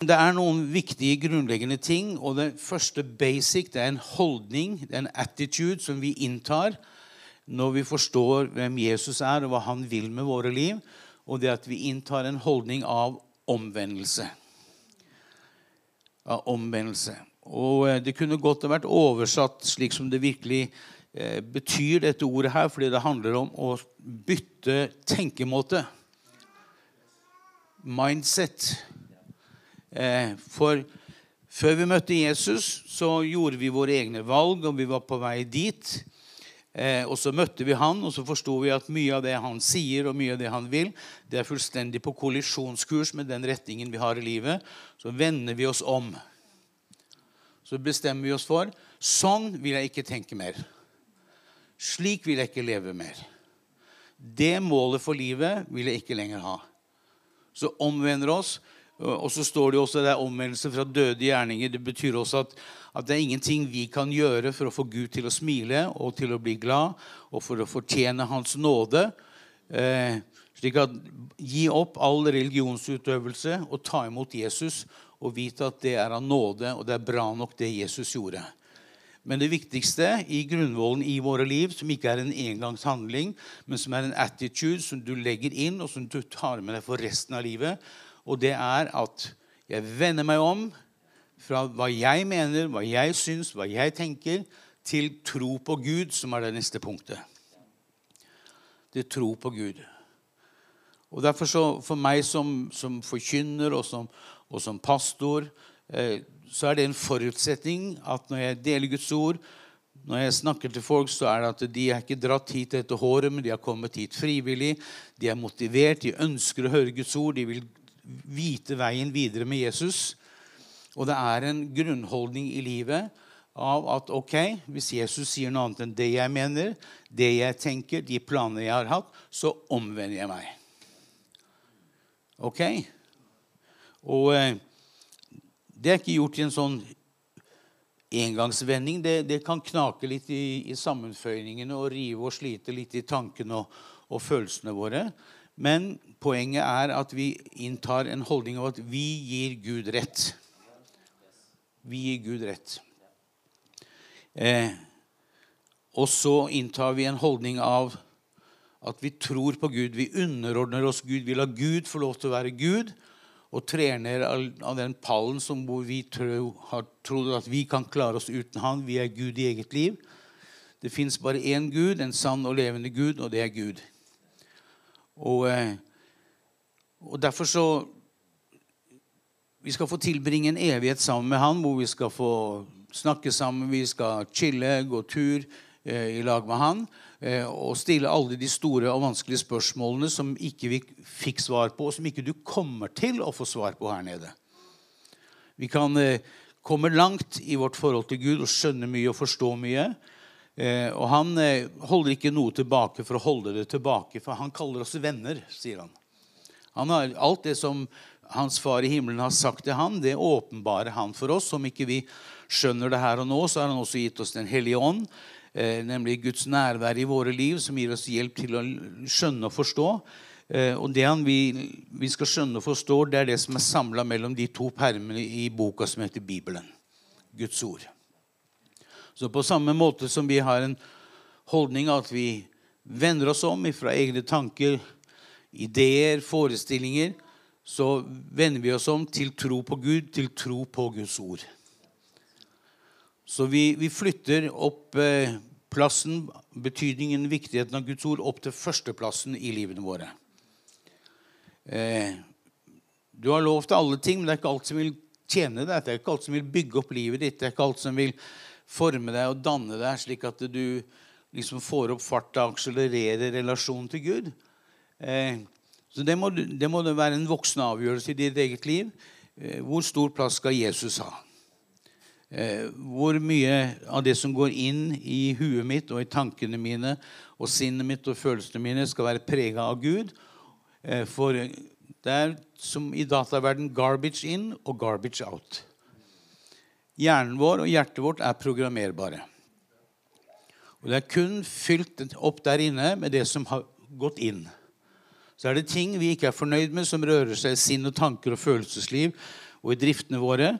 Det er noen viktige, grunnleggende ting. Og det første basic det er en holdning, det er en attitude, som vi inntar når vi forstår hvem Jesus er, og hva han vil med våre liv. Og det at vi inntar en holdning av omvendelse. Av omvendelse. Og eh, det kunne godt ha vært oversatt slik som det virkelig eh, betyr, dette ordet her, fordi det handler om å bytte tenkemåte. Mindset. Eh, for før vi møtte Jesus, så gjorde vi våre egne valg, og vi var på vei dit. Eh, og så møtte vi han, og så forsto vi at mye av det han sier, og mye av det han vil, det er fullstendig på kollisjonskurs med den retningen vi har i livet. Så vender vi oss om. Så bestemmer vi oss for sånn vil jeg ikke tenke mer. Slik vil jeg ikke leve mer. Det målet for livet vil jeg ikke lenger ha. Så omvender oss og så står det jo også det er omvendelse fra døde gjerninger. Det betyr også at, at, det er ingenting vi kan gjøre for å få Gud til å smile og til å bli glad og for å fortjene Hans nåde. Eh, slik at Gi opp all religionsutøvelse og ta imot Jesus og vite at det er av nåde, og det er bra nok, det Jesus gjorde. Men det viktigste i grunnvollen i våre liv, som ikke er en engangshandling, men som er en attitude som du legger inn, og som du tar med deg for resten av livet, og det er at jeg vender meg om fra hva jeg mener, hva jeg syns, hva jeg tenker, til tro på Gud, som er det neste punktet. Det er tro på Gud. Og derfor så, For meg som, som forkynner og som, og som pastor eh, så er det en forutsetning at når jeg deler Guds ord, når jeg snakker til folk, så er det at de er ikke dratt hit etter håret, men de har kommet hit frivillig. De er motivert, de ønsker å høre Guds ord, de vil vite veien videre med Jesus. Og det er en grunnholdning i livet av at ok, hvis Jesus sier noe annet enn det jeg mener, det jeg tenker, de planene jeg har hatt, så omvender jeg meg. Ok? Og eh, det er ikke gjort i en sånn engangsvending. Det, det kan knake litt i, i, sammenføyningene og rive og slite litt i tankene og, og følelsene våre. Men poenget er at vi inntar en holdning av at vi gir Gud rett. Vi gir Gud rett. Eh, og så inntar vi en holdning av at vi tror på Gud. Vi underordner oss Gud. Vi lar Gud få lov til å være Gud. Og trer ned av den pallen som hvor vi tror, har trodd at vi kan klare oss uten Han. Vi er Gud i eget liv. Det fins bare én Gud, en sann og levende Gud, og det er Gud. Og, eh, og derfor så Vi skal få tilbringe en evighet sammen med han, hvor vi skal få snakke sammen, vi skal chille, gå tur eh, i lag med han. Eh, og stille alle de store og vanskelige spørsmålene som ikke vi fikk svar på, og som ikke du kommer til å få svar på her nede. Vi kan eh, komme langt i vårt forhold til Gud og skjønne mye og forstå mye. Eh, og han eh, holder ikke noe tilbake for å holde det tilbake, for han kaller oss venner, sier han. Han har, alt det som hans far i himmelen har sagt til han, det åpenbarer han for oss. Om ikke vi skjønner det her og nå, så har han også gitt oss Den hellige ånd, eh, nemlig Guds nærvær i våre liv, som gir oss hjelp til å skjønne og forstå. Eh, og det han vi, vi, skal skjønne og forstå, det er det som er samla mellom de to permene i boka som heter Bibelen. Guds ord. Så på samme måte som vi har en holdning at vi vender oss om fra egne tanker, ideer, forestillinger, så vender vi oss om til tro på Gud, til tro på Guds ord. Så vi, vi flytter opp eh, plassen, betydningen, viktigheten av Guds ord, opp til førsteplassen i livene våre. Eh, du har lov til alle ting, men det er ikke alt som vil tjene deg. Det er ikke alt som vil bygge opp livet ditt. Det er ikke alt som vil forme deg og danne deg, slik at du liksom får opp farta og akselererer relasjonen til Gud. Eh, så det må, det må være en voksen avgjørelse i ditt eget liv. Eh, hvor stor plass skal Jesus ha? Eh, hvor mye av det som går inn i huet mitt og i tankene mine og sinnet mitt og følelsene mine, skal være prega av Gud? For det er som i dataverden garbage in og garbage out. Hjernen vår og hjertet vårt er programmerbare. Og Det er kun fylt opp der inne med det som har gått inn. Så er det ting vi ikke er fornøyd med, som rører seg i sinn og tanker og følelsesliv, og i driftene våre,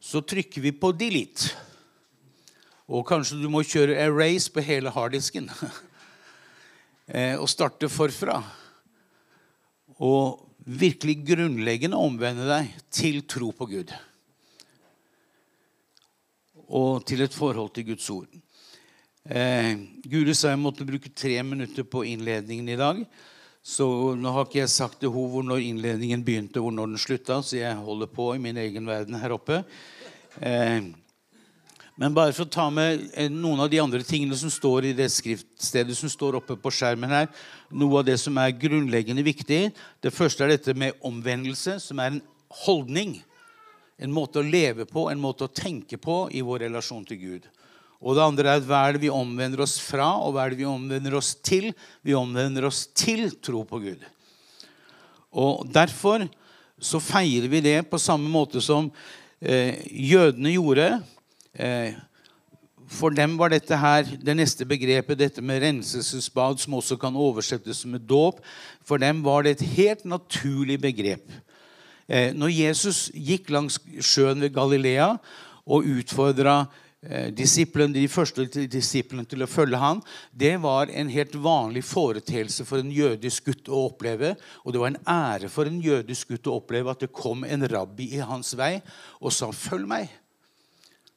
så trykker vi på delete. Og kanskje du må kjøre erase på hele harddisken. Eh, og starte forfra. Og virkelig grunnleggende omvende deg til tro på Gud. Og til et forhold til Guds ord. Eh, Guri sa jeg måtte bruke tre minutter på innledningen i dag. Så nå har ikke jeg sagt til henne hvor når innledningen begynte, hvor når den slutta, så jeg holder på i min egen verden her oppe. Eh, men bare for å ta med eh, noen av de andre tingene som står i det skriftstedet som står oppe på skjermen her, noe av det som er grunnleggende viktig. Det første er dette med omvendelse, som er en holdning. En måte å leve på, en måte å tenke på i vår relasjon til Gud. Og det andre er hva er det vi omvender oss fra, og hva er det vi omvender oss til? Vi omvender oss til tro på Gud. Og Derfor så feirer vi det på samme måte som eh, jødene gjorde. Eh, for dem var dette her det neste begrepet, dette med renselsesbad, som også kan oversettes med dåp. For dem var det et helt naturlig begrep. Eh, når Jesus gikk langs sjøen ved Galilea og utfordra Eh, disiplene, de første disiplene til å følge han, det var en helt vanlig foreteelse for en jødisk gutt å oppleve. Og det var en ære for en jødisk gutt å oppleve at det kom en rabbi i hans vei og sa 'følg meg'.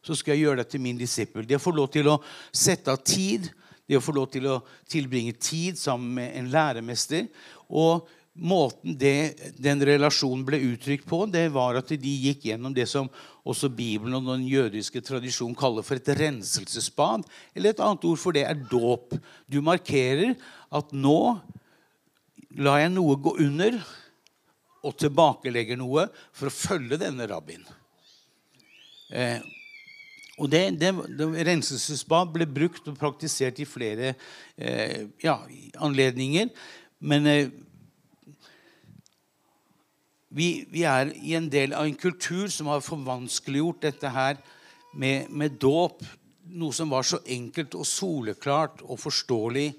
Så skal jeg gjøre deg til min disippel. Det å få lov til å sette av tid, det å få lov til å tilbringe tid sammen med en læremester. og Måten det, den relasjonen ble uttrykt på, det var at de gikk gjennom det som også Bibelen og den jødiske tradisjonen kaller for et renselsesbad. Eller et annet ord for det er dåp. Du markerer at nå lar jeg noe gå under og tilbakelegger noe for å følge denne rabbien. Eh, og det, det, det, Renselsesbad ble brukt og praktisert i flere eh, ja, anledninger. Men eh, vi, vi, er i en del av en kultur som har forvanskeliggjort dette her med, med dåp. Noe som var så enkelt og soleklart og forståelig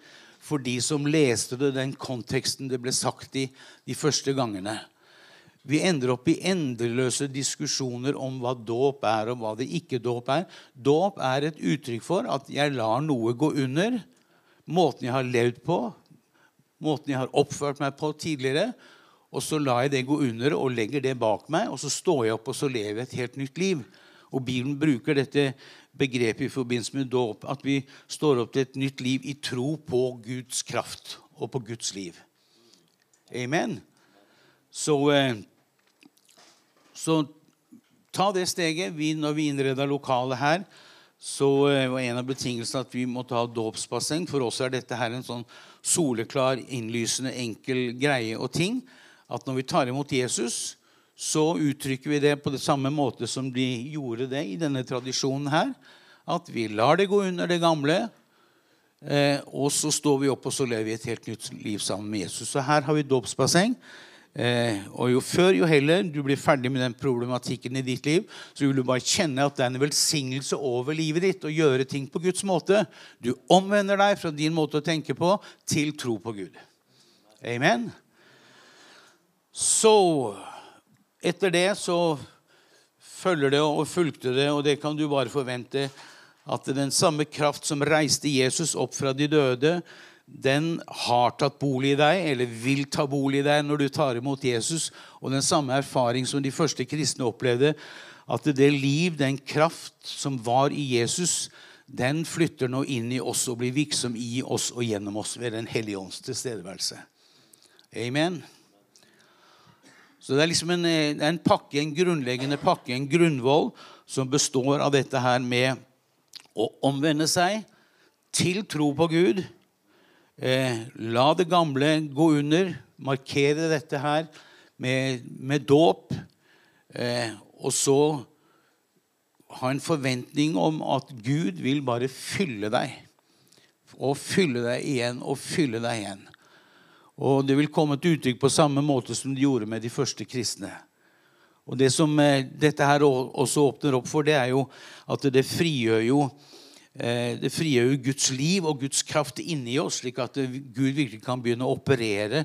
for de som leste det, den konteksten det ble sagt i de første gangene. Vi ender opp i endeløse diskusjoner om hva dåp er, og hva det ikke dåp er. Dåp er et uttrykk for at jeg lar noe gå under. Måten jeg har levd på, måten jeg har oppført meg på tidligere. Og så lar jeg det gå under og legger det bak meg, og så står jeg opp og så lever jeg et helt nytt liv. Og Bibelen bruker dette begrepet i forbindelse med dåp, at vi står opp til et nytt liv i tro på Guds kraft og på Guds liv. Amen. Så, eh, så ta det steget. Vi, når vi innreda lokalet her, så eh, var en av betingelsene at vi måtte ha dåpsbasseng. For oss er dette her en sånn soleklar, innlysende, enkel greie og ting at når vi tar imot Jesus, så uttrykker vi det på det samme måte som de gjorde det i denne tradisjonen her. At vi lar det gå under det gamle, eh, og så står vi opp og så lever vi et helt nytt liv sammen med Jesus. Så her har vi dåpsbasseng. Eh, og jo før, jo heller du blir ferdig med den problematikken i ditt liv, så vil du bare kjenne at det er en velsignelse over livet ditt å gjøre ting på Guds måte. Du omvender deg fra din måte å tenke på til tro på Gud. Amen. Så etter det så følger det og fulgte det, og det kan du bare forvente, at den samme kraft som reiste Jesus opp fra de døde, den har tatt bolig i deg, eller vil ta bolig i deg når du tar imot Jesus. Og den samme erfaring som de første kristne opplevde, at det liv, den kraft som var i Jesus, den flytter nå inn i oss og blir virksom i oss og gjennom oss ved Den hellige ånds tilstedeværelse. Amen. Så det er liksom en, eh, en pakke, en grunnleggende pakke, en grunnvoll, som består av dette her med å omvende seg til tro på Gud. Eh, la det gamle gå under. Markere dette her med, med dåp. Eh, og så ha en forventning om at Gud vil bare fylle deg. Og fylle deg igjen og fylle deg igjen. Og det vil komme til uttrykk på samme måte som det gjorde med de første kristne. Og Det som eh, dette her også åpner opp for, det er jo at det frigjør jo eh, det frigjør jo Guds liv og Guds kraft inni oss, slik at Gud virkelig kan begynne å operere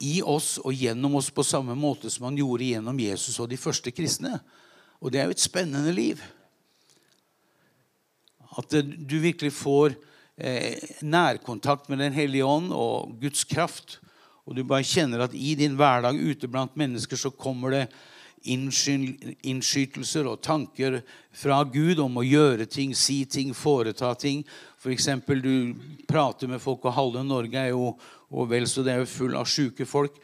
i oss og gjennom oss på samme måte som han gjorde gjennom Jesus og de første kristne. Og det er jo et spennende liv. At eh, du virkelig får nærkontakt med Den hellige ånd og Guds kraft. Og du bare kjenner at i din hverdag ute blant mennesker så kommer det innskytelser og tanker fra Gud om å gjøre ting, si ting, foreta ting. F.eks. du prater med folk, og halve Norge er jo og vel så det er jo full av sjuke folk.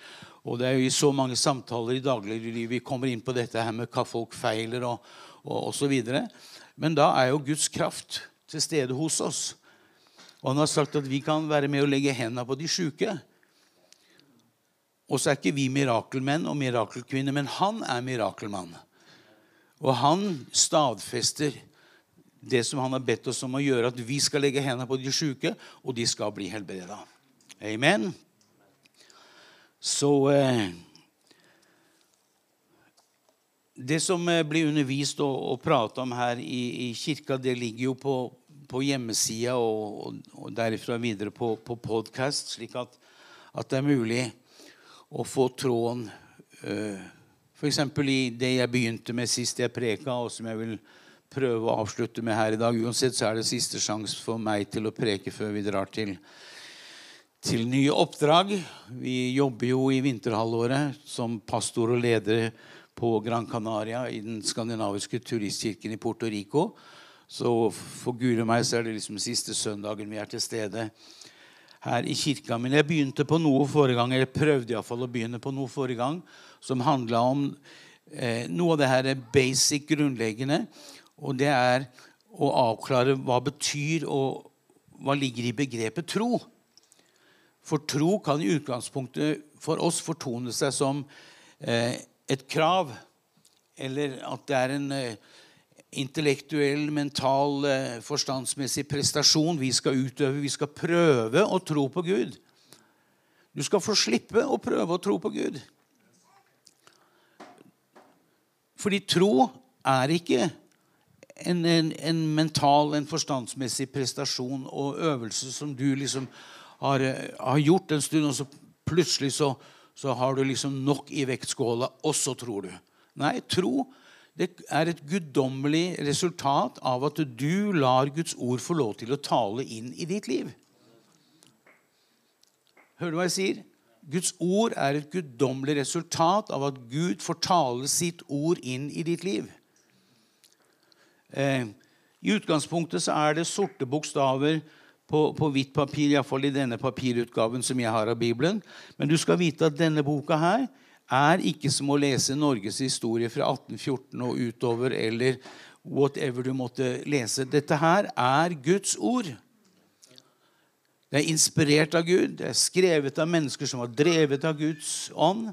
Og det er jo i så mange samtaler i dagliglivet vi kommer inn på dette her med hva folk feiler og, og osv. Men da er jo Guds kraft til stede hos oss. Og han har sagt at vi kan være med å legge hendene på de sjuke. Og så er ikke vi mirakelmenn og mirakelkvinner, men han er mirakelmann. Og han stadfester det som han har bedt oss om å gjøre, at vi skal legge hendene på de sjuke, og de skal bli helbreda. Amen. Så eh, Det som eh, blir undervist og, og prata om her i, i, kirka, det ligger jo på, på hjemmesida og, og, derifra videre på, på podkast, slik at, at det er mulig å få tråden eh, F.eks. i det jeg begynte med sist jeg preka, og som jeg vil prøve å avslutte med her i dag. Uansett så er det siste sjanse for meg til å preke før vi drar til, til nye oppdrag. Vi jobber jo i vinterhalvåret som pastor og leder på Gran Canaria i den skandinaviske turistkirken i Puerto Rico. Så for og meg så er det liksom siste søndagen vi er til stede her i kirka. Men jeg begynte på noe forrige gang, eller prøvde iallfall å begynne på noe forrige gang, som handla om eh, noe av det her er basic, grunnleggende. Og det er å avklare hva betyr og hva ligger i begrepet tro. For tro kan i utgangspunktet for oss fortone seg som eh, et krav, eller at det er en eh, intellektuell, mental, eh, forstandsmessig prestasjon vi skal utøve. Vi skal prøve å tro på Gud. Du skal få slippe å prøve å tro på Gud. Fordi tro er ikke en, en, en mental, en forstandsmessig prestasjon og øvelse som du liksom har, har gjort en stund, og så plutselig så, så har du liksom nok i vektskåla, og så tror du. Nei, tro det er et guddommelig resultat av at du lar Guds ord få lov til å tale inn i ditt liv. Hører du hva jeg sier? Guds ord er et guddommelig resultat av at Gud får tale sitt ord inn i ditt liv. Eh, I utgangspunktet så er det sorte bokstaver på, på hvitt papir, iallfall i denne papirutgaven som jeg har av Bibelen. Men du skal vite at denne boka her er ikke som å lese Norges historie fra 1814 og utover, eller whatever du måtte lese. Dette her er Guds ord. Det er inspirert av Gud, det er skrevet av mennesker som var drevet av Guds ånd.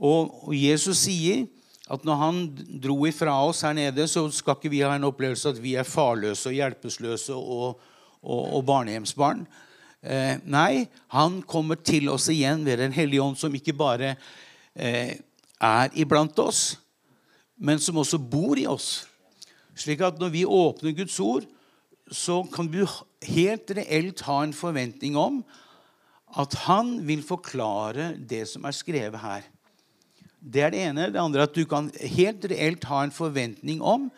Og Jesus sier at når han dro ifra oss her nede, så skal ikke vi ha en opplevelse at vi er farløse og hjelpeløse og, og, og barnehjemsbarn. Eh, nei, han kommer til oss igjen ved Den hellige ånd, som ikke bare er iblant oss, men som også bor i oss. Slik at når vi åpner Guds ord, så kan du helt reelt ha en forventning om at han vil forklare det som er skrevet her. Det er det ene. Det andre er at du kan helt reelt ha en forventning om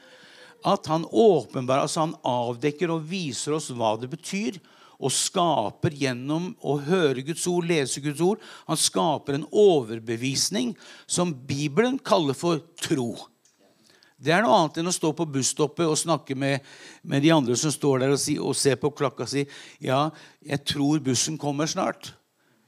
at han åpenbar, altså han avdekker og viser oss hva det betyr, og skaper gjennom å høre Guds ord, lese Guds ord Han skaper en overbevisning som Bibelen kaller for tro. Det er noe annet enn å stå på busstoppet og snakke med, med de andre som står der og, si, og ser på klokka og si ja, jeg tror bussen kommer snart.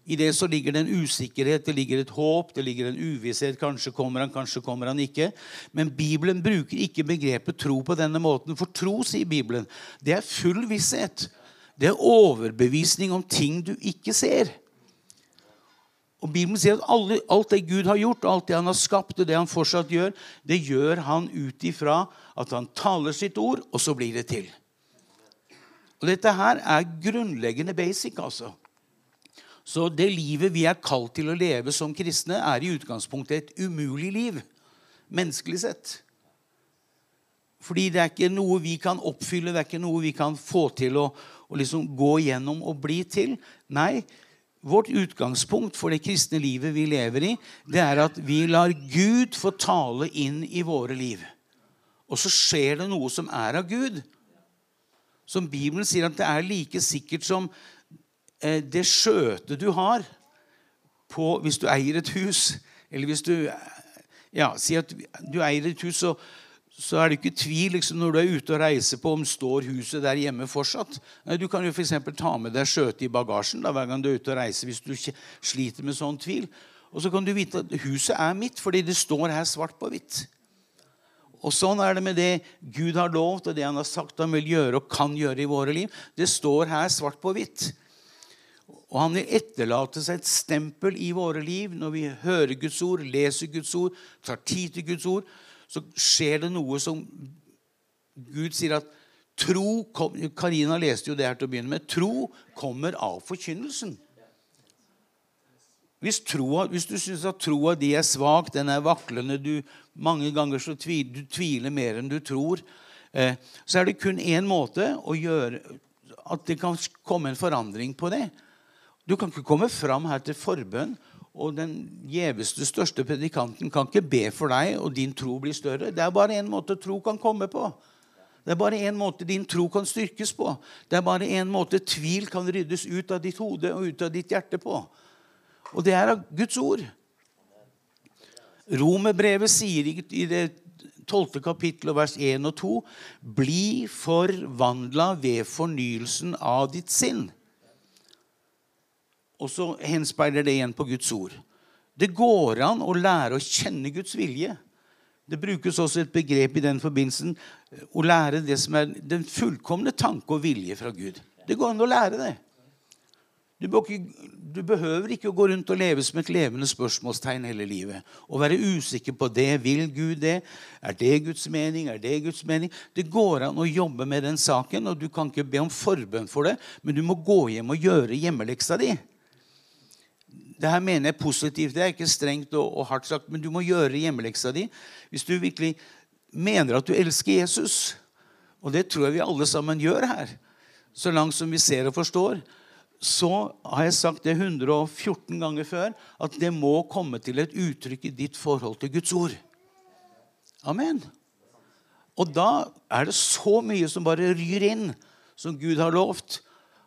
I det så ligger det en usikkerhet, det ligger et håp, det ligger en uvisshet. Kanskje kommer han, kanskje kommer han ikke. Men Bibelen bruker ikke begrepet tro på denne måten. For tro, sier Bibelen, det er full visshet det er overbevisning om ting du ikke ser. Og Bibelen sier at alt det Gud har gjort, alt det han har skapt, og det han fortsatt gjør, det gjør han ut ifra at han taler sitt ord, og så blir det til. Og Dette her er grunnleggende basic. altså. Så det livet vi er kalt til å leve som kristne, er i utgangspunktet et umulig liv, menneskelig sett. Fordi det er ikke noe vi kan oppfylle, det er ikke noe vi kan få til å, å liksom gå gjennom og bli til. Nei, vårt utgangspunkt for det kristne livet vi lever i, det er at vi lar Gud få tale inn i våre liv. Og så skjer det noe som er av Gud. Som Bibelen sier at det er like sikkert som eh, det skjøtet du har på, hvis du eier et hus. Eller hvis du ja, Si at du eier et hus, og så er det ikke tvil liksom, når du er ute og reiser på om står huset der hjemme fortsatt. Du kan jo f.eks. ta med deg skjøtet i bagasjen da, hver gang du er ute og reiser hvis du sliter med sånn tvil. Og så kan du vite at huset er mitt fordi det står her svart på hvitt. Og sånn er det med det Gud har lovt, og det han har sagt han vil gjøre og kan gjøre i våre liv. Det står her svart på hvitt. Og han vil etterlate seg et stempel i våre liv når vi hører Guds ord, leser Guds ord, tar tid til Guds ord så skjer det noe som Gud sier at tro Karina leste jo det her til å begynne med. Tro kommer av forkynnelsen. Hvis, tro, hvis du syns at troa di er svak, den er vaklende, du, mange ganger så tviler, du tviler mer enn du tror, eh, så er det kun én måte å gjøre at det kan komme en forandring på det. Du kan ikke komme fram her til forbønn og den gjeveste, største predikanten kan ikke be for deg, og din tro blir større. Det er bare én måte tro kan komme på. Det er bare én måte din tro kan styrkes på. Det er bare én måte tvil kan ryddes ut av ditt hode og ut av ditt hjerte på. Og det er av Guds ord. Romerbrevet sier i det 12. kapittel vers 1 og 2.: Bli forvandla ved fornyelsen av ditt sinn. Og så henspeiler det igjen på Guds ord. Det går an å lære å kjenne Guds vilje. Det brukes også et begrep i den forbindelsen å lære det som er den fullkomne tanke og vilje fra Gud. Det går an å lære det. Du, du, behøver ikke å gå rundt og leve som et levende spørsmålstegn hele livet. Og være usikker på det. Vil Gud det? Er det Guds mening? Er det Guds mening? Det går an å jobbe med den saken, og du kan ikke be om forbønn for det, men du må gå hjem og gjøre hjemmeleksa di det her mener jeg positivt. Det er ikke strengt og, og hardt sagt, men du må gjøre hjemmeleksa di hvis du virkelig mener at du elsker Jesus. Og det tror jeg vi alle sammen gjør her. Så langt som vi ser og forstår. Så har jeg sagt det 114 ganger før at det må komme til et uttrykk i ditt forhold til Guds ord. Amen. Og da er det så mye som bare ryr inn, som Gud har lovt.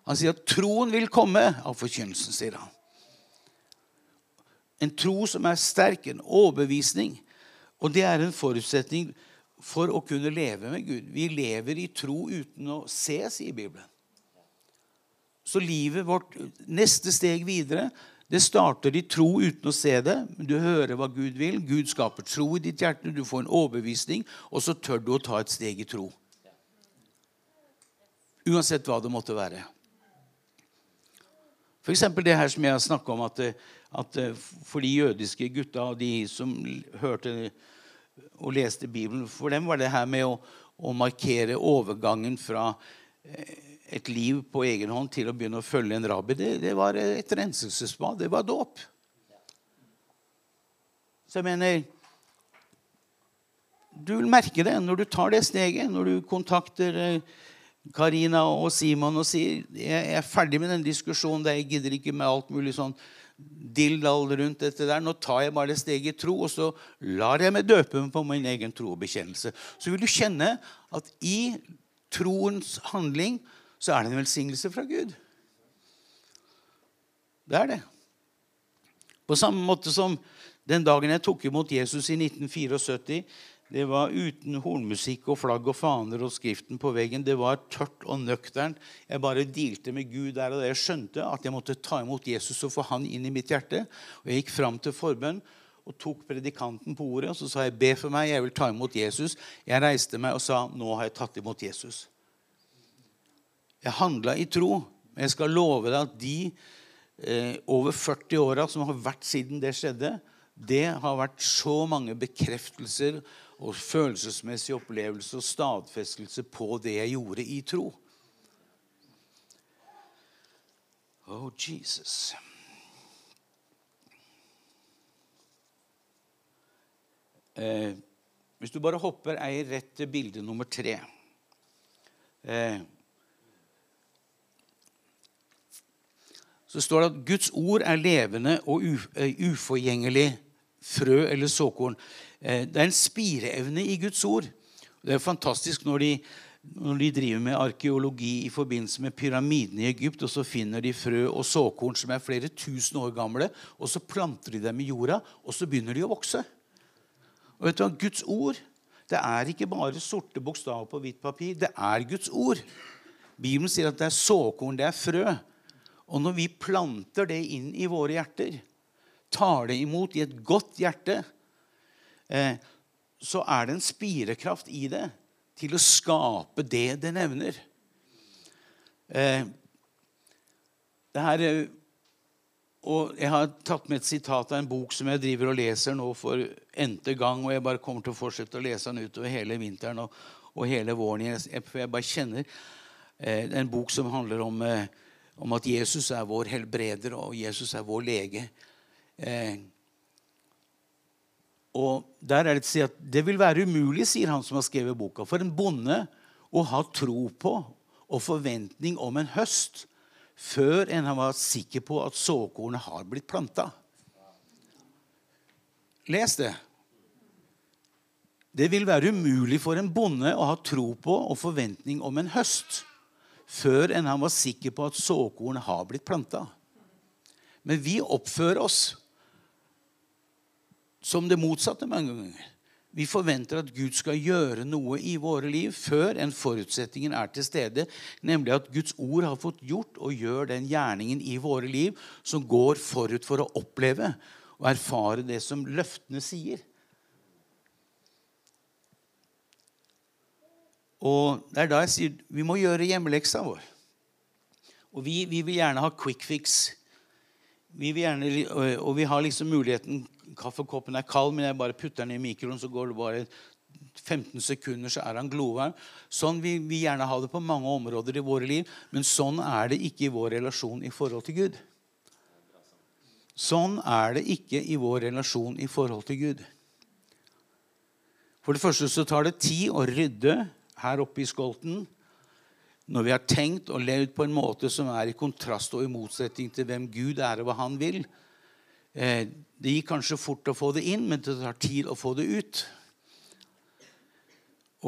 Han sier at troen vil komme av forkynnelsen, sier han. En tro som er sterk, en overbevisning. Og det er en forutsetning for å kunne leve med Gud. Vi lever i tro uten å se, sier Bibelen. Så livet vårt, neste steg videre, det starter i tro uten å se det. Men du hører hva Gud vil. Gud skaper tro i ditt hjerte. Du får en overbevisning, og så tør du å ta et steg i tro. Uansett hva det måtte være. F.eks. det her som jeg har snakka om, at, at, eh, for de jødiske gutta og de som hørte og leste Bibelen, for dem var det her med å, å markere overgangen fra eh, et liv på egen hånd til å begynne å følge en rabbi, det, det var et renselsesbad. Det var dåp. Så jeg mener Du vil merke det når du tar det steget, når du kontakter eh, Karina og Simon og sier jeg er ferdig med den diskusjonen. Jeg gidder ikke med alt mulig sånn dildal rundt dette der. Nå tar jeg bare steget i tro, og så lar jeg meg døpe på min egen tro og bekjennelse. Så vil du kjenne at i troens handling så er det en velsignelse fra Gud. Det er det. På samme måte som den dagen jeg tok imot Jesus i 1974 det var uten hornmusikk og flagg og faner og skriften på veggen. Det var tørt og nøkternt. Jeg bare dealte med Gud der og da. Jeg skjønte at jeg måtte ta imot Jesus og få han inn i mitt hjerte. Og Jeg gikk fram til forbønn og tok predikanten på ordet. og Så sa jeg, 'Be for meg, jeg vil ta imot Jesus'. Jeg reiste meg og sa, 'Nå har jeg tatt imot Jesus'. Jeg handla i tro. Men jeg skal love deg at de eh, over 40 åra som har vært siden det skjedde, det har vært så mange bekreftelser og følelsesmessig opplevelse og stadfestelse på det jeg gjorde i tro. Oh, Jesus. Eh, hvis du bare hopper ei rett til bilde nummer tre eh, så står det at Guds ord er levende og eh, uforgjengelig frø eller såkorn. Eh, det er en spireevne i Guds ord. Det er fantastisk når de, når de driver med arkeologi i forbindelse med pyramidene i Egypt, og så finner de frø og såkorn som er flere tusen år gamle, og så planter de dem i jorda, og så begynner de å vokse. Og vet du hva? Guds ord det er ikke bare sorte bokstaver på hvitt papir. Det er Guds ord. Bibelen sier at det er såkorn, det er frø. Og når vi planter det inn i våre hjerter, tar det imot i et godt hjerte, så er det en spirekraft i det til å skape det det nevner. Eh, det her, eh, og Jeg har tatt med et sitat av en bok som jeg driver og leser nå for n-te gang. og Jeg bare kommer til å fortsette å lese den utover hele vinteren og, og hele våren. Jeg, bare kjenner eh, En bok som handler om, eh, om, at Jesus er vår helbreder, og Jesus er vår lege. Eh, og der er Det å si at det vil være umulig, sier han som har skrevet boka, for en bonde å ha tro på og forventning om en høst før en vært sikker på at såkornet har blitt planta. Les det. Det vil være umulig for en bonde å ha tro på og forventning om en høst før en han var sikker på at såkornet har blitt planta. Men vi oppfører oss som det motsatte mange ganger. Vi forventer at Gud skal gjøre noe i våre liv før en forutsetningen er til stede, nemlig at Guds ord har fått gjort og gjør den gjerningen i våre liv som går forut for å oppleve og erfare det som løftene sier. Og Det er da jeg sier vi må gjøre hjemmeleksa vår. Og vi, vi vil gjerne ha quick fix. Vi gjerne, og vi har liksom muligheten Kaffekoppen er kald, men jeg bare putter den i mikroen, så går det bare 15 sekunder, så er han glovarm. Sånn vil vi gjerne ha det på mange områder i våre liv, men sånn er det ikke i vår relasjon i forhold til Gud. Sånn er det ikke i vår relasjon i forhold til Gud. For det første så tar det tid å rydde her oppe i skolten når vi har tenkt og levd på en måte som er i kontrast og i motsetning til hvem Gud er og hva han vil. Eh, det gikk kanskje fort å få det inn, men det tar tid å få det ut.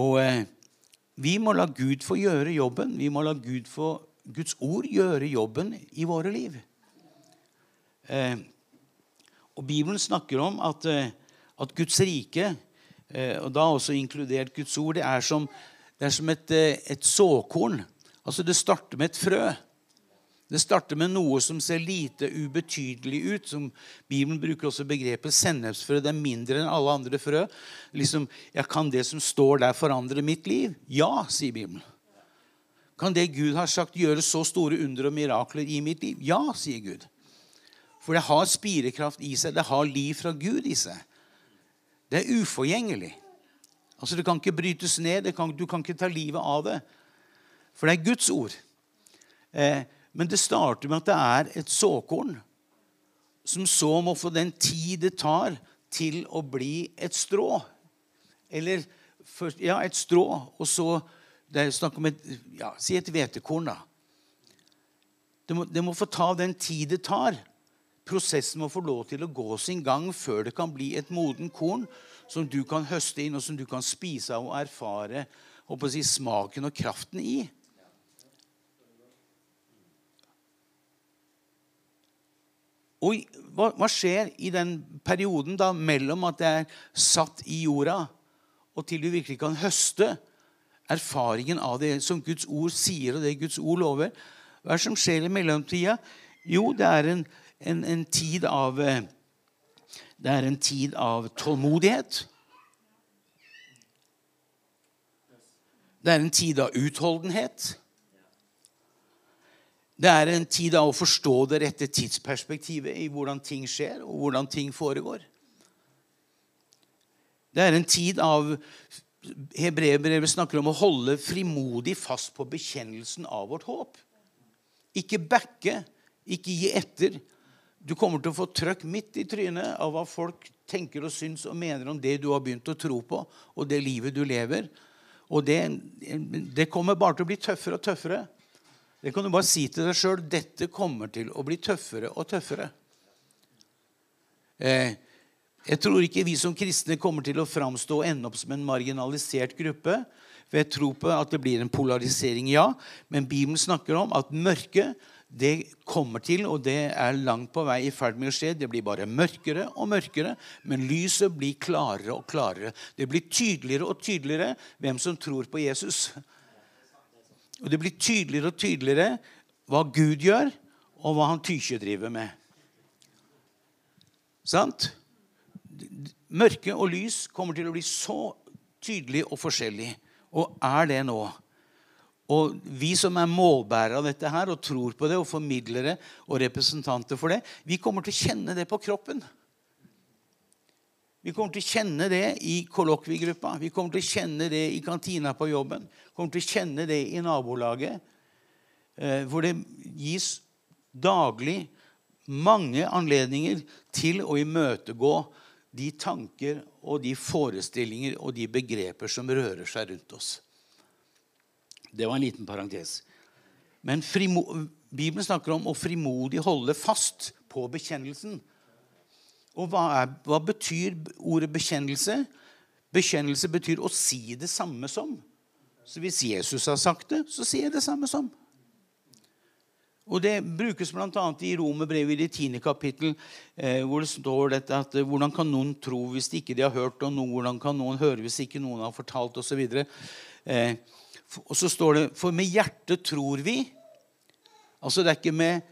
Og eh, vi må la Gud få gjøre jobben. Vi må la Gud få, Guds ord gjøre jobben i våre liv. Eh, og Bibelen snakker om at, at Guds rike, og da også inkludert Guds ord, det er som, det er som et, et såkorn. Altså Det starter med et frø. Det starter med noe som ser lite ubetydelig ut. som Bibelen bruker også begrepet sennepsfrø. Det er mindre enn alle andre frø. Liksom, ja, Kan det som står der, forandre mitt liv? Ja, sier Bibelen. Kan det Gud har sagt, gjøre så store under og mirakler i mitt liv? Ja, sier Gud. For det har spirekraft i seg. Det har liv fra Gud i seg. Det er uforgjengelig. Altså, Det kan ikke brytes ned. Kan, du kan ikke ta livet av det. For det er Guds ord. Eh, men det starter med at det er et såkorn som så må få den tid det tar til å bli et strå. Eller først, ja, et strå, og så Det er snakk om et ja, Si et hvetekorn, da. Det må, det må få ta den tid det tar. Prosessen må få lov til å gå sin gang før det kan bli et moden korn som du kan høste inn, og som du kan spise av og erfare og si, smaken og kraften i. Og hva, hva, skjer i den perioden da mellom at det er satt i jorda, og til du virkelig kan høste erfaringen av det som Guds ord sier, og det Guds ord lover? Hva er det som skjer i mellomtida? Jo, det er en, en, en tid av eh, Det er en tid av tålmodighet. Det er en tid av utholdenhet. Det er en tid av å forstå det rette tidsperspektivet i hvordan ting skjer, og hvordan ting foregår. Det er en tid av Hebreerbrevet snakker om å holde frimodig fast på bekjennelsen av vårt håp. Ikke backe, ikke gi etter. Du kommer til å få trøkk midt i trynet av hva folk tenker og syns og mener om det du har begynt å tro på, og det livet du lever. Og det, det kommer bare til å bli tøffere og tøffere. Det kan du bare si til deg sjøl. Dette kommer til å bli tøffere og tøffere. Eh, jeg tror ikke vi som kristne kommer til å framstå og ende opp som en marginalisert gruppe. For jeg tror på at det blir en polarisering, ja. Men Bibelen snakker om at mørket det kommer til, og det er langt på vei i ferd med å skje. Det blir bare mørkere og mørkere, men lyset blir klarere og klarere. Det blir tydeligere og tydeligere hvem som tror på Jesus. Og det blir tydeligere og tydeligere hva Gud gjør, og hva han Tykje driver med. Sant? Mørke og lys kommer til å bli så tydelig og forskjellig, og er det nå. Og vi som er målbærere av dette her og tror på det, og formidlere og representanter for det, vi kommer til å kjenne det på kroppen. Vi kommer til å kjenne det i kollokviegruppa, vi kommer til å kjenne det i kantina på jobben, vi kommer til å kjenne det i nabolaget, eh, hvor det gis daglig mange anledninger til å imøtegå de tanker og de forestillinger og de begreper som rører seg rundt oss. Det var en liten parentes. Men Bibelen snakker om å frimodig holde fast på bekjennelsen. Og hva, er, hva, betyr ordet bekjennelse? Bekjennelse betyr å si det samme som. Så hvis Jesus har sagt det, så sier jeg det samme som. Og Det brukes bl.a. i Romerbrevet i det tiende kapittel, eh, hvor det står dette at eh, hvordan kan noen tro hvis de ikke de har hørt, og noen, hvordan kan noen høre hvis ikke noen har fortalt, osv. Eh, og så står det For med hjertet tror vi. Altså det er ikke med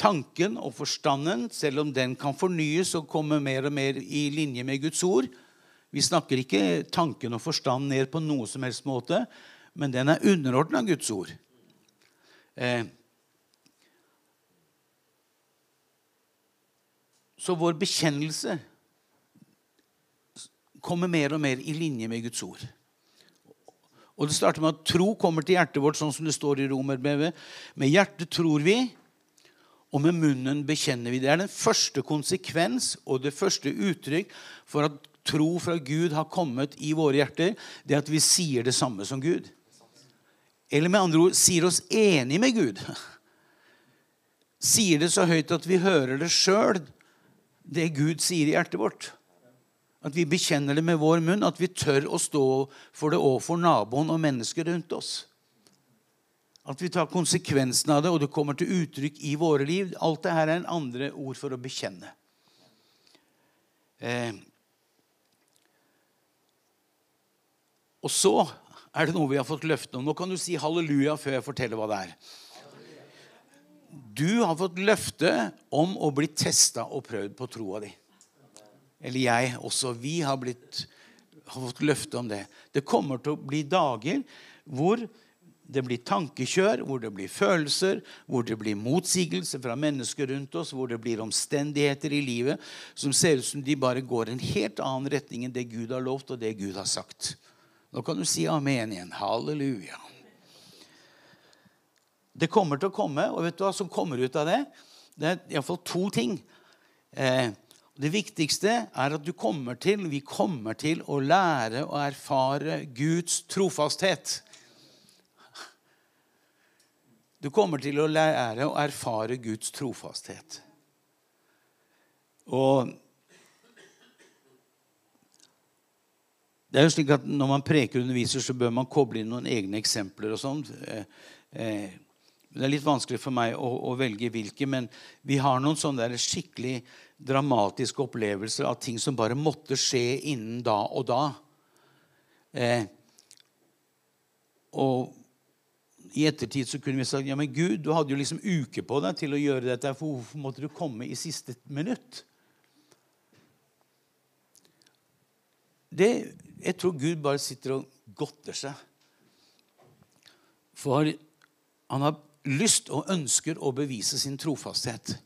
tanken og forstanden, selv om den kan fornyes og komme mer og mer i linje med Guds ord. Vi snakker ikke tanken og forstanden ned på noe som helst måte, men den er underordna Guds ord. Eh, så vår bekjennelse kommer mer og mer i linje med Guds ord. Og Det starter med at tro kommer til hjertet vårt, sånn som det står i romerbrevet. Med hjertet tror vi, og med munnen bekjenner vi. Det er den første konsekvens og det første uttrykk for at tro fra Gud har kommet i våre hjerter. Det er at vi sier det samme som Gud. Eller med andre ord sier oss enig med Gud. Sier det så høyt at vi hører det sjøl, det Gud sier i hjertet vårt. At vi bekjenner det med vår munn, at vi tør å stå for det overfor naboen og mennesker rundt oss. At vi tar konsekvensen av det, og det kommer til uttrykk i våre liv. Alt det her er en andre ord for å bekjenne. Eh. Og så er det noe vi har fått løfte om. Nå kan du si halleluja før jeg forteller hva det er. Du har fått løfte om å bli testa og prøvd på troa di eller jeg også, vi har, blitt, har fått løfte om det. Det kommer til å bli dager hvor det blir tankekjør, hvor det blir følelser, hvor det blir motsigelse fra mennesker rundt oss, hvor det blir omstendigheter i livet som ser ut som de bare går en helt annen retning enn det Gud har lovt, og det Gud har sagt. Nå kan du si amen igjen. Halleluja. Det kommer til å komme, og vet du hva som kommer ut av det? Det er iallfall to ting. Eh, det viktigste er at du kommer til, vi kommer til å lære og erfare Guds trofasthet. Du kommer til å lære og erfare Guds trofasthet. Og det er jo slik at Når man preker og underviser, så bør man koble inn noen egne eksempler. og sånt. Eh, eh, det er litt vanskelig for meg å, å velge hvilke, men vi har noen sånne skikkelig dramatiske opplevelser av ting som bare måtte skje innen da og da. Eh, og i ettertid så kunne vi sagt ja, men Gud, du hadde jo liksom uke på deg til å gjøre dette. for Hvorfor måtte du komme i siste minutt? Det, jeg tror Gud bare sitter og godter seg. For han har lyst og ønsker å bevise sin trofasthet.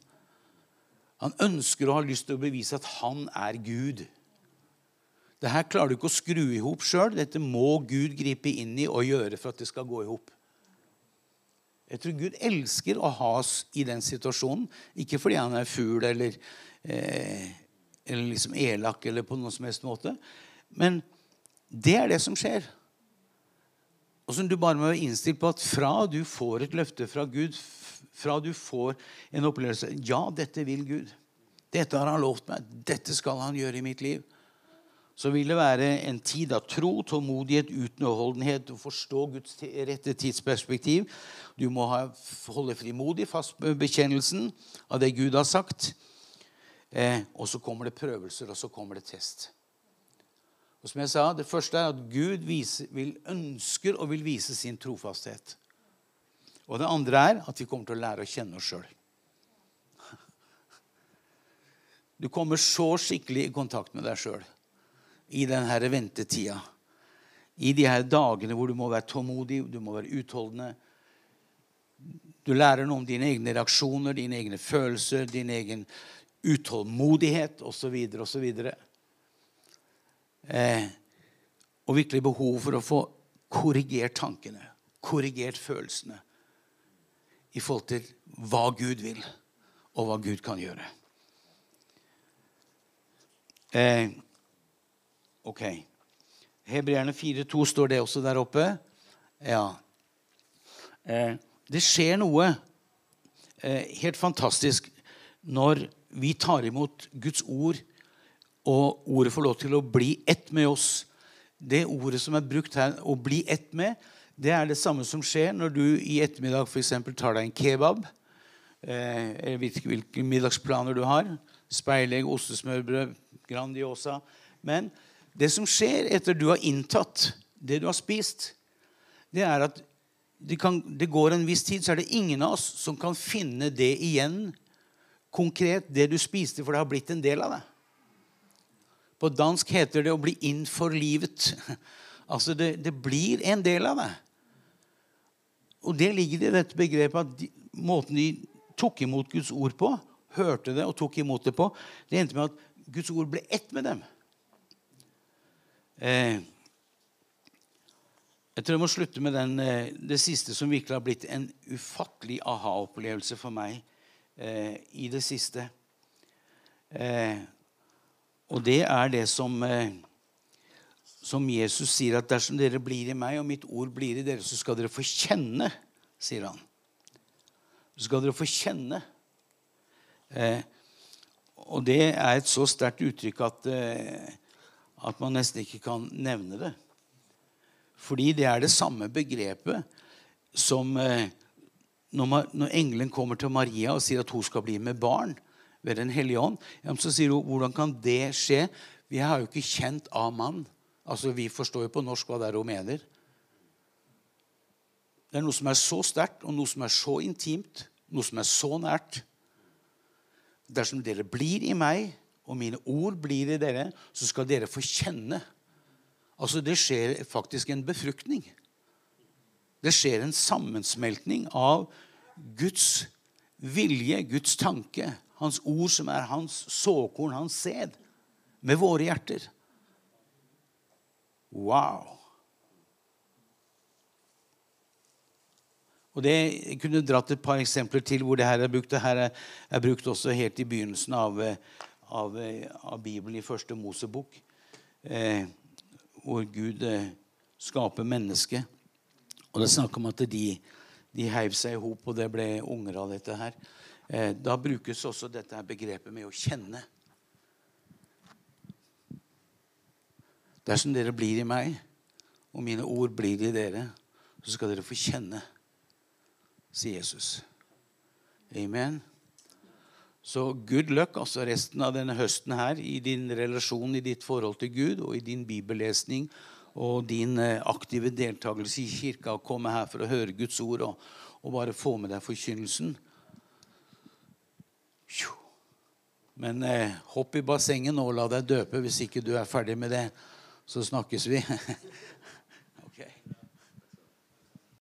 Han ønsker og har lyst til å bevise at han er Gud. Det her klarer du ikke å skru i hop sjøl. Dette må Gud gripe inn i og gjøre for at det skal gå i hop. Jeg tror Gud elsker å ha oss i den situasjonen. Ikke fordi han er fugl eller, eh, eller liksom elak eller på noen som helst måte. Men det er det som skjer. og som du bare må være innstilt på at fra du får et løfte fra Gud, fra du får en opplevelse Ja, dette vil Gud. Dette har han lovt meg. Dette skal han gjøre i mitt liv. Så vil det være en tid av tro, tålmodighet, utenholdenhet, å forstå Guds rette tidsperspektiv. Du må holde frimodig fast bekjennelsen av det Gud har sagt. Eh, og så kommer det prøvelser, og så kommer det test. Og som jeg sa, Det første er at Gud viser, vil, ønsker og vil vise sin trofasthet. Og det andre er at vi kommer til å lære å kjenne oss sjøl. Du kommer så skikkelig i kontakt med deg sjøl i denne ventetida. I de her dagene hvor du må være tålmodig, du må være utholdende. Du lærer noe om dine egne reaksjoner, dine egne følelser, din egen utålmodighet osv. osv. Eh, og virkelig behov for å få korrigert tankene, korrigert følelsene i forhold til hva Gud vil, og hva Gud kan gjøre. Eh, ok. Hebreerne 4,2 står det også der oppe. Ja. Eh, det skjer noe eh, helt fantastisk når vi tar imot Guds ord, og ordet får lov til å bli ett med oss. Det ordet som er brukt her, å bli ett med, det er det samme som skjer når du i ettermiddag f.eks. tar deg en kebab. Eh, jeg vet ikke hvilke middagsplaner du har. Speilegg, ostesmørbrød, Grandiosa. Men det som skjer etter du har inntatt det du har spist, det er at det, kan, det går en viss tid, så er det ingen av oss som kan finne det igjen konkret, det du spiste, for det har blitt en del av det. På dansk heter det å bli inn for livet'. Altså, det, det blir en del av det. Og det ligger i dette begrepet at de, måten de tok imot Guds ord på, hørte det og tok imot det på, det endte med at Guds ord ble ett med dem. Eh, jeg tror jeg må slutte med den, eh, det siste som virkelig har blitt en ufattelig aha-opplevelse for meg eh, i det siste. Eh, og det er det som, eh, som Jesus sier, at dersom dere blir i meg, og mitt ord blir i dere, så skal dere få kjenne, sier han. Så skal dere få kjenne. Eh, og det er et så sterkt uttrykk at, eh, at man nesten ikke kan nevne det. Fordi det er det samme begrepet som eh, når, man, engelen kommer til Maria og sier at hun skal bli med barn ved Den hellige ånd, så sier hun hvordan kan det skje? Vi har jo ikke kjent av mann. Altså, Vi forstår jo på norsk hva det er hun mener. Det er noe som er så sterkt, og noe som er så intimt, noe som er så nært. Dersom dere blir i meg, og mine ord blir i dere, så skal dere få kjenne. Altså, Det skjer faktisk en befruktning. Det skjer en sammensmeltning av Guds vilje, Guds tanke, hans ord som er hans såkorn, hans sæd, med våre hjerter. Wow! Og det, Jeg kunne dratt et par eksempler til hvor det her er brukt. Det her er, er brukt også helt i begynnelsen av, av, av Bibelen, i første Mosebok, eh, hvor Gud eh, skaper mennesket. Og det er snakk om at de, de heiv seg i hop, og det ble unger av dette her. Eh, da brukes også dette begrepet med å kjenne. Dersom dere blir i meg, og mine ord blir i dere, så skal dere få kjenne, sier Jesus. Amen. Så good luck altså resten av denne høsten her i din relasjon, i ditt forhold til Gud og i din bibellesning og din eh, aktive deltakelse i kirka. og Komme her for å høre Guds ord og, og bare få med deg forkynnelsen. Men eh, hopp i bassenget nå og la deg døpe hvis ikke du er ferdig med det. Så snakkes vi.